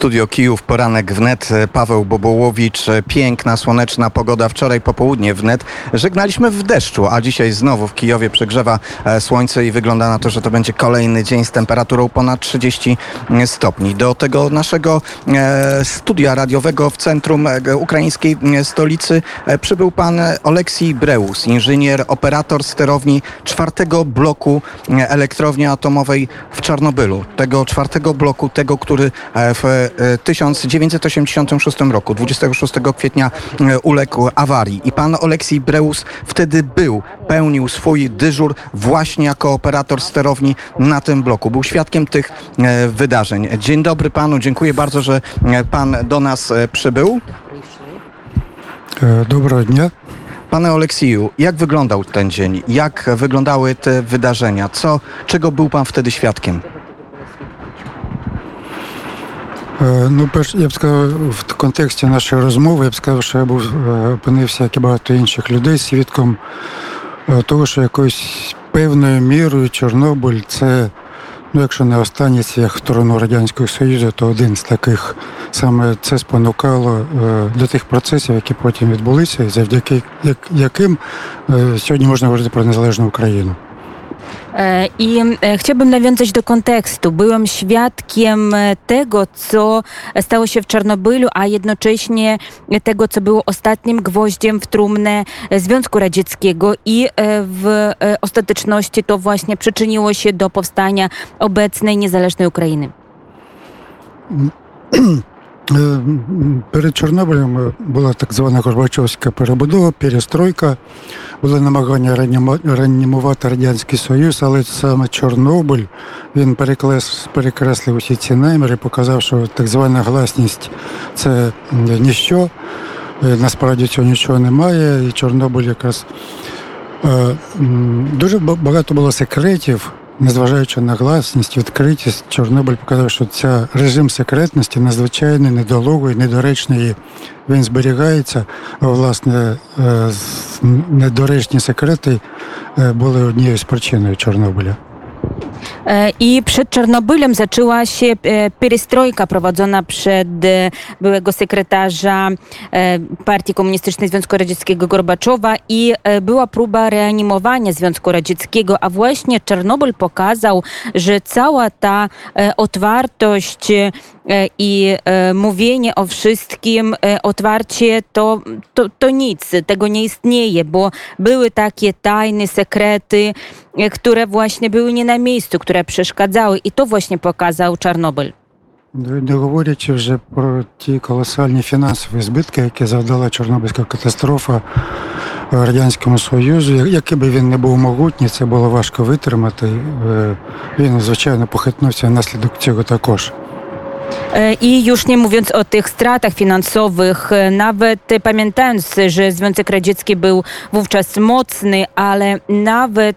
Studio Kijów, poranek wnet, Paweł Bobołowicz, piękna, słoneczna pogoda, wczoraj popołudnie wnet. Żegnaliśmy w deszczu, a dzisiaj znowu w Kijowie przegrzewa e, słońce i wygląda na to, że to będzie kolejny dzień z temperaturą ponad 30 stopni. Do tego naszego e, studia radiowego w centrum e, ukraińskiej stolicy przybył pan Oleksij Breus, inżynier, operator sterowni czwartego bloku elektrowni atomowej w Czarnobylu. Tego czwartego bloku, tego, który w 1986 roku, 26 kwietnia e, uległ awarii i pan Oleksij Breus wtedy był, pełnił swój dyżur właśnie jako operator sterowni na tym bloku. Był świadkiem tych e, wydarzeń. Dzień dobry panu, dziękuję bardzo, że e, pan do nas przybył. Dobrego dnia. Panie Oleksiju, jak wyglądał ten dzień? Jak wyglądały te wydarzenia? Co, czego był pan wtedy świadkiem? Ну, перш я б сказав, в контексті нашої розмови я б сказав, що я був опинився, як і багато інших людей, свідком того, що якоюсь певною мірою Чорнобиль це, ну якщо не останній цвях сторону Радянського Союзу, то один з таких. Саме це спонукало до тих процесів, які потім відбулися, і завдяки яким сьогодні можна говорити про незалежну Україну. E, I e, chciałbym nawiązać do kontekstu. Byłem świadkiem e, tego, co stało się w Czarnobylu, a jednocześnie tego, co było ostatnim gwoździem w trumnę Związku Radzieckiego i w ostateczności to właśnie przyczyniło się do powstania obecnej niezależnej Ukrainy. Перед Чорнобилем була так звана Горбачовська перебудова, перестройка, були намагання реанімувати Радянський Союз, але саме Чорнобиль він перекреслив усі ці наміри, показав, що так звана гласність це ніщо. Насправді цього нічого немає, і Чорнобиль якраз дуже багато було секретів незважаючи на гласність, відкритість, Чорнобиль показав, що ця режим секретності надзвичайно недолугий, недоречний. Він зберігається, власне недоречні секрети були однією з причиною Чорнобиля. I przed Czarnobylem zaczęła się perestrojka prowadzona przez byłego sekretarza Partii Komunistycznej Związku Radzieckiego Gorbaczowa i była próba reanimowania Związku Radzieckiego, a właśnie Czarnobyl pokazał, że cała ta otwartość i mówienie o wszystkim otwarcie to, to, to nic, tego nie istnieje, bo były takie tajne sekrety, które właśnie były nie na miejscu, które przeszkadzały i to właśnie pokazał Czarnobyl. Не говорячи вже про ті колосальні фінансові збитки, які завдала Чорнобильська катастрофа Радянському Союзу, який би він не був могутній, це було важко витримати. Він, звичайно, похитнувся внаслідок цього також. I już nie mówiąc o tych stratach finansowych, nawet pamiętając, że Związek Radziecki był wówczas mocny, ale nawet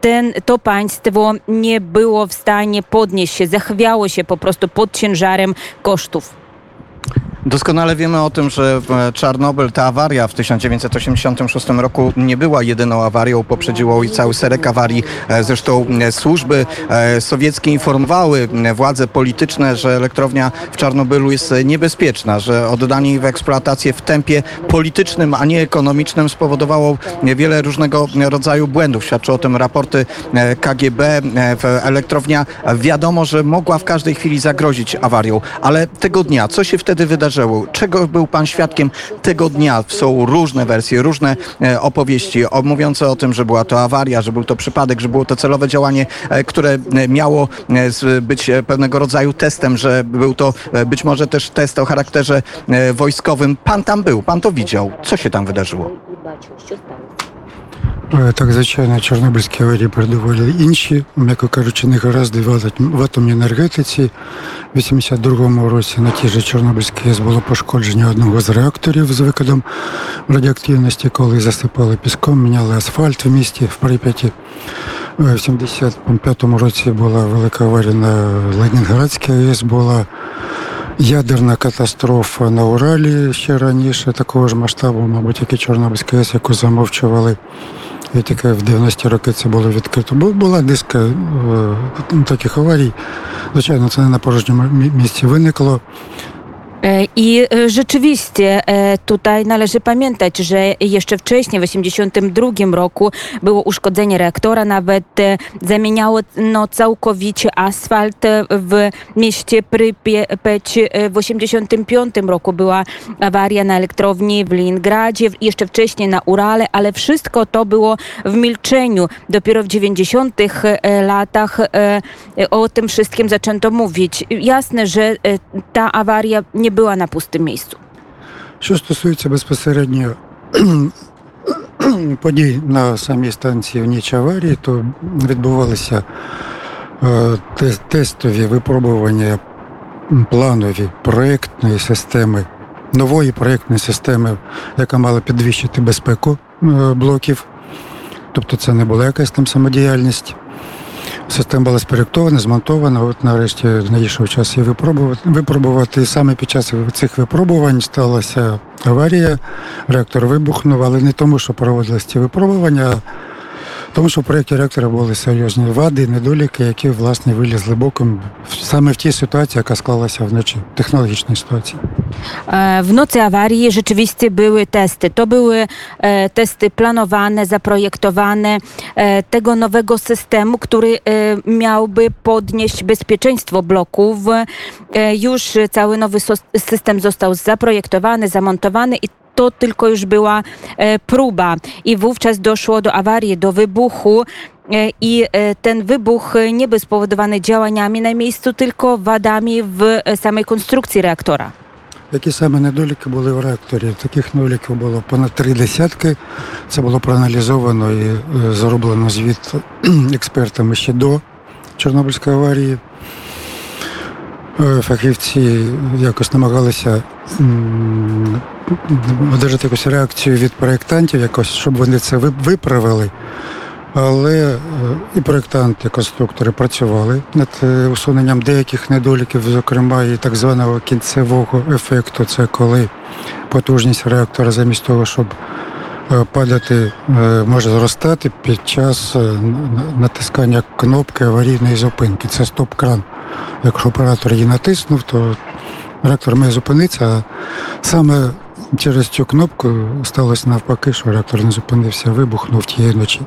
ten, to państwo nie było w stanie podnieść się, zachwiało się po prostu pod ciężarem kosztów. Doskonale wiemy o tym, że e, Czarnobyl, ta awaria w 1986 roku nie była jedyną awarią, poprzedziło i cały szereg awarii. E, zresztą e, służby sowieckie informowały władze polityczne, że elektrownia w Czarnobylu jest niebezpieczna, że oddanie jej w eksploatację w tempie politycznym, a nie ekonomicznym spowodowało wiele różnego rodzaju błędów. Świadczą o tym raporty KGB. Elektrownia wiadomo, że mogła w każdej chwili zagrozić awarią, ale tego dnia, co się wtedy wydarzyło? Wydarzyło? Czego był pan świadkiem tego dnia? Są różne wersje, różne e, opowieści mówiące o tym, że była to awaria, że był to przypadek, że było to celowe działanie, e, które e, miało być pewnego rodzaju testem, że był to być może też test o charakterze wojskowym. Pan tam był, pan to widział. Co się tam wydarzyło? Так, звичайно, Чорнобильські аварії передували інші, м'яко кажучи, не гаразди в атомній енергетиці. У 82-му році на тій же Чорнобильській було пошкодження одного з реакторів з викидом радіоактивності, коли засипали піском, міняли асфальт в місті в Прип'яті. В 75-му році була велика аварія на Ленінградській АЕС, була ядерна катастрофа на Уралі ще раніше, такого ж масштабу, мабуть, як і Чорнобильська АЕС, яку замовчували. І тільки в 90-ті роки це було відкрито. Бу- Була низка е, таких аварій. Звичайно, це не на порожньому місці виникло. E, I e, rzeczywiście e, tutaj należy pamiętać, że jeszcze wcześniej, w 1982 roku, było uszkodzenie reaktora, nawet zamieniało no, całkowicie asfalt w mieście Prypieć. W 1985 roku była awaria na elektrowni w Leningradzie, jeszcze wcześniej na Urale, ale wszystko to było w milczeniu. Dopiero w 90 e, latach o tym wszystkim zaczęto mówić. Jasne, że ta awaria nie była na pustym miejscu. Що стосується безпосередньо подій на самій станції в ніч аварії, то відбувалися е, тестові випробування планові проєктної системи, нової проєктної системи, яка мала підвищити безпеку е, блоків. Тобто це не була якась там самодіяльність. Система була спроєктована, змонтована. От нарешті надійшов час її випробувати. випробувати. Саме під час цих випробувань сталася аварія. Реактор вибухнув, але не тому, що проводились ці випробування, а тому, що в проєкті реактора були серйозні вади, недоліки, які власне вилізли боком в- саме в тій ситуації, яка склалася вночі, технологічній ситуації. E, e, testy planowane, zaprojektowane e, tego nowego systemu, który e, miałby podnieść bezpieczeństwo bloków. E, już cały nowy sos- system został zaprojektowany, zamontowany i to tylko już była e, próba. I wówczas doszło do awarii, do wybuchu. E, I e, ten wybuch e, nie był spowodowany działaniami na miejscu, tylko wadami w e, samej konstrukcji reaktora. Які саме недоліки були в реакторі? Таких недоліків було понад три десятки. Це було проаналізовано і е, зроблено звіт експертами ще до Чорнобильської аварії. Е, Фахівці якось намагалися одержати якусь реакцію від проєктантів, якось, щоб вони це виправили. Але е, і проєктанти, і конструктори працювали над е, усуненням деяких недоліків, зокрема і так званого кінцевого ефекту. Це коли потужність реактора замість того, щоб падати, може зростати під час натискання кнопки аварійної зупинки. Це стоп-кран. Якщо оператор її натиснув, то реактор має зупинитися. А саме через цю кнопку сталося навпаки, що реактор не зупинився, вибухнув тієї ночі.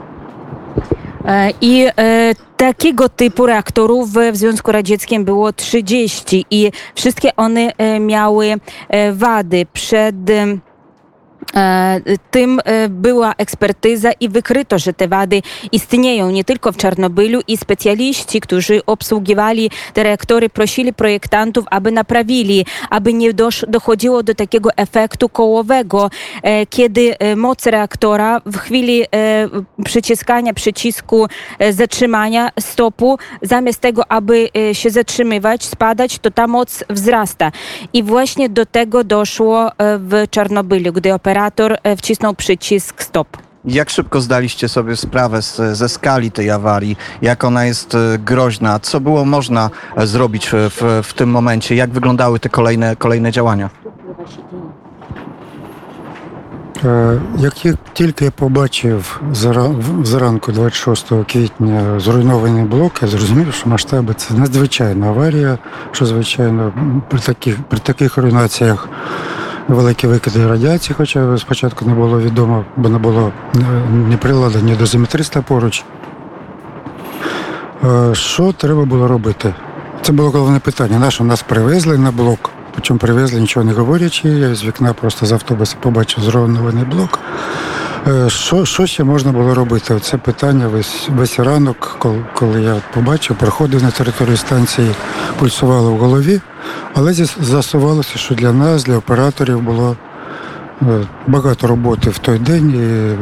E, I e, takiego typu reaktorów w Związku Radzieckim było 30 i wszystkie one e, miały e, wady. Przed em, e, tym e, była ekspertyza i wykryto, że te wady istnieją nie tylko w Czarnobylu i specjaliści, którzy obsługiwali te reaktory, prosili projektantów, aby naprawili, aby nie dochodziło do takiego efektu kołowego, e, kiedy e, moc reaktora w chwili e, przyciskania przycisku e, zatrzymania stopu, zamiast tego, aby e, się zatrzymywać, spadać, to ta moc wzrasta. I właśnie do tego doszło e, w Czarnobylu, gdy operator e, wcisnął przycisk stop. Jak szybko zdaliście sobie sprawę z, ze skali tej awarii, jak ona jest e, groźna, co było można e, zrobić e, w, w tym momencie, jak wyglądały te kolejne, kolejne działania? Е, Як я тільки я побачив зара- в- зранку 26 квітня зруйнований блок, я зрозумів, що масштаби це надзвичайна аварія, що звичайно м, при таких, при таких руйнаціях великі викиди радіації, хоча спочатку не було відомо, бо не було е, ні приладу, ні дозиметриста поруч. Е, Що треба було робити? Це було головне питання. Наше нас привезли на блок? Причому привезли, нічого не говорячи. Я з вікна просто з автобуса побачив зруйнований блок. Е, Що, що ще можна було робити? Це питання весь, весь ранок, коли, коли я побачив, проходив на територію станції, пульсувало в голові, але з'ясувалося, що для нас, для операторів було е, багато роботи в той день. І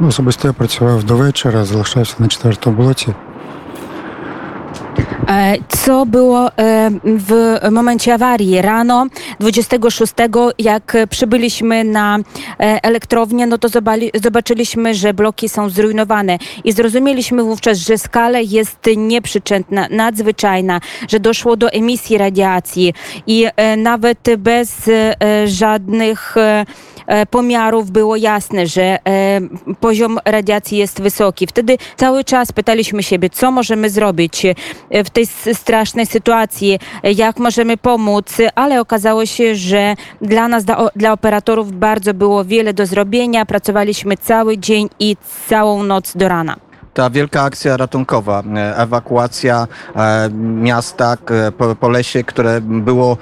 ну, особисто я працював до вечора, залишався на четвертому блоці. E, Co było e, w momencie awarii? Rano 26, jak przybyliśmy na e, elektrownię, no to zobaczyliśmy, że bloki są zrujnowane i zrozumieliśmy wówczas, że skala jest nieprzyczętna, nadzwyczajna, że doszło do emisji radiacji i nawet bez żadnych pomiarów było jasne, że e, poziom radiacji jest wysoki. Wtedy cały czas pytaliśmy siebie, co możemy zrobić e, w tej strasznej sytuacji, e, jak możemy pomóc, ale okazało się, że dla nas, dla operatorów bardzo było wiele do zrobienia. Pracowaliśmy cały dzień i całą noc do rana. Ta wielka akcja ratunkowa, e, ewakuacja e, miasta po, po lesie, które było,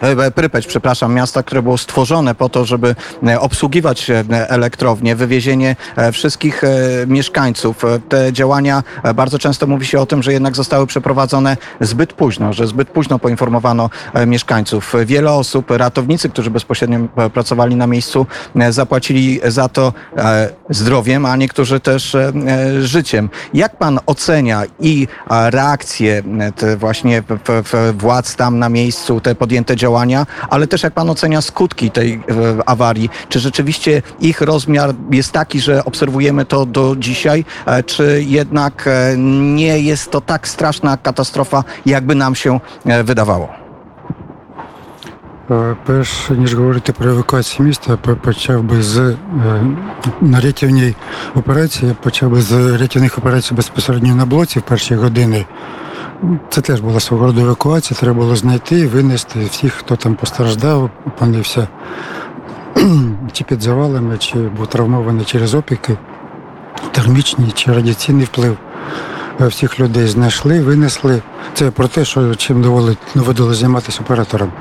e, Prypeć, przepraszam, miasta, które było stworzone po to, żeby obsługiwać elektrownie, wywiezienie wszystkich mieszkańców. Te działania, bardzo często mówi się o tym, że jednak zostały przeprowadzone zbyt późno, że zbyt późno poinformowano mieszkańców. Wiele osób, ratownicy, którzy bezpośrednio pracowali na miejscu, zapłacili za to zdrowiem, a niektórzy też e, życiem. Jak pan ocenia i reakcje te właśnie władz tam na miejscu, te podjęte działania, ale też jak pan ocenia skutki tej e, awarii? Czy rzeczywiście ich rozmiar jest taki, że obserwujemy to do dzisiaj, e, czy jednak e, nie jest to tak straszna katastrofa, jakby nam się wydawało? Е, Перш ніж говорити про евакуацію міста, я почав би з е, на рятівній операції. Почав би з рятівних операцій безпосередньо на блоці в перші години. Це теж була свого роду евакуація. Треба було знайти, винести всіх, хто там постраждав, опинився чи під завалами, чи був травмований через опіки, термічні чи радіаційний вплив. Всіх людей знайшли, винесли. Це про те, що чим доводилось займатися оператором.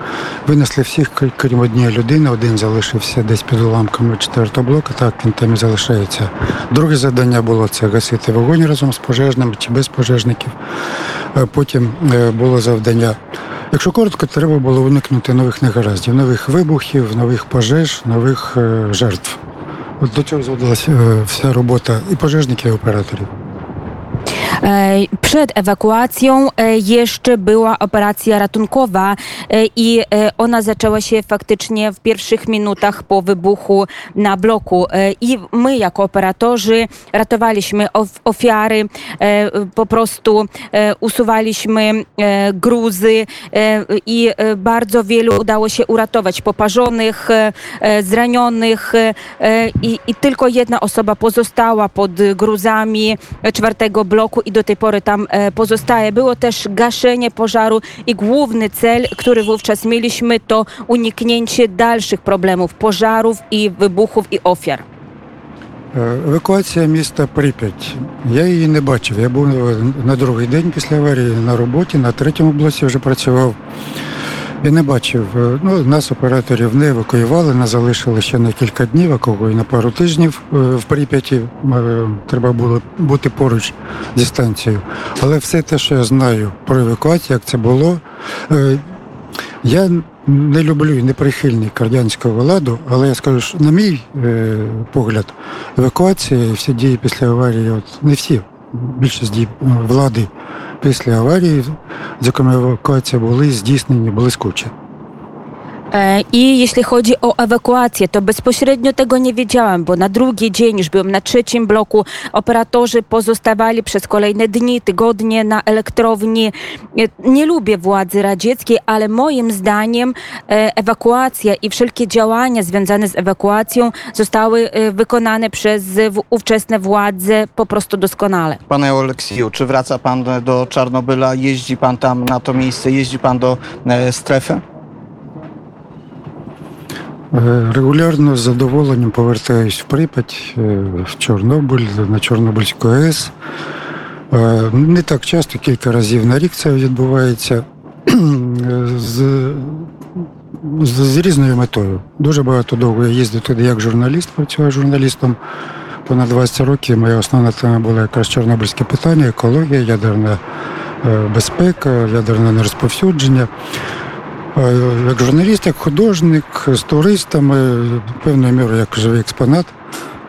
Винесли всіх, крім однієї людини. Один залишився десь під уламками четвертого блоку, так він там і залишається. Друге завдання було це гасити вогонь разом з пожежними чи без пожежників. Е, Потім е, було завдання. Якщо коротко, треба було уникнути нових негараздів, нових вибухів, нових пожеж, нових е, жертв. От до цього зводилася вся робота і пожежників, і операторів. E, Przed ewakuacją e, jeszcze była operacja ratunkowa e, i ona zaczęła się faktycznie w pierwszych minutach po wybuchu na bloku. I my jako operatorzy ratowaliśmy of- ofiary, po prostu usuwaliśmy gruzy i bardzo wielu udało się uratować poparzonych, zranionych i, i tylko jedna osoba pozostała pod gruzami czwartego bloku i do tej pory tam e, pozostaje. Było też gaszenie pożaru i główny cel, który wówczas mieliśmy, to uniknięcie dalszych problemów, pożarów i wybuchów i ofiar. Е, Евакуація міста Прип'ять. Я її не бачив. Я був е, на другий день після аварії на роботі, на третьому блоці вже працював. Я не бачив. е, Ну, нас, операторів, не евакуювали, нас залишили ще на кілька днів, а кого і на пару тижнів е, в Прип'яті. Е, Треба було бути поруч зі станцією. Але все те, що я знаю про евакуацію, як це було. Я не люблю і не прихильник радянського ладу, але я скажу, що на мій погляд, евакуація і всі дії після аварії, от не всі, більшість дій е, влади після аварії, зокрема евакуація, були здійснені блискуче. E, I jeśli chodzi o ewakuację, to bezpośrednio tego nie wiedziałam, bo na drugi dzień już byłem na trzecim bloku. Operatorzy pozostawali przez kolejne dni, tygodnie na elektrowni. E, Nie lubię władzy radzieckiej, ale moim zdaniem e, ewakuacja i wszelkie działania związane z ewakuacją zostały wykonane przez ówczesne władze po prostu doskonale. Panie Oleksiju, czy wraca pan do Czarnobyla? Jeździ pan tam na to miejsce? Jeździ pan do strefy? Е, Регулярно з задоволенням повертаюсь в Прип'ять, е, в Чорнобиль, на Чорнобильську АЕС. Е, Не так часто, кілька разів на рік це відбувається з, з, з різною метою. Дуже багато довго я їздив туди як журналіст, працював журналістом. Понад 20 років моя основна тема була якраз чорнобильське питання, екологія, ядерна безпека, ядерне нерозповсюдження. Е, Як журналіст, як художник, з туристами, певною мірою як живий експонат.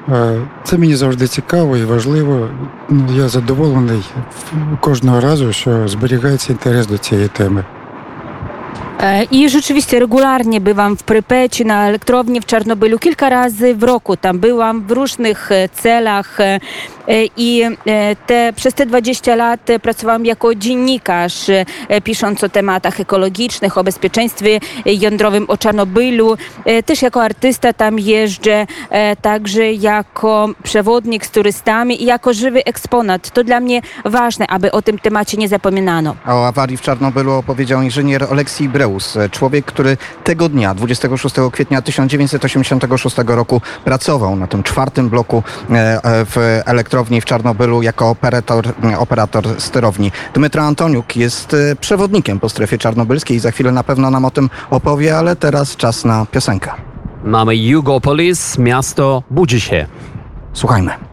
Е, Це мені завжди цікаво і важливо. Ну, Я задоволений кожного разу, що зберігається інтерес до цієї теми. E, I rzeczywiście regularnie bywam w Prypeci, na elektrowni w Czarnobylu. Kilka razy w roku tam byłam w różnych e, celach e, i te, przez te 20 lat pracowałam jako dziennikarz, pisząc o tematach ekologicznych, o bezpieczeństwie jądrowym, o Czarnobylu. Też jako artysta tam jeżdżę, także jako przewodnik z turystami i jako żywy eksponat. To dla mnie ważne, aby o tym temacie nie zapominano. O awarii w Czarnobylu opowiedział inżynier Oleksij Breus, człowiek, który tego dnia, 26 kwietnia 1986 roku, pracował na tym czwartym bloku e, e, w elektrowni w Czarnobylu jako operator, e, operator sterowni. Dmytro Antoniuk jest przewodnikiem po strefie czarnobylskiej i za chwilę na pewno nam o tym opowie, ale teraz czas na piosenkę. Mamy Jugopolis, miasto budzi się. Słuchajmy.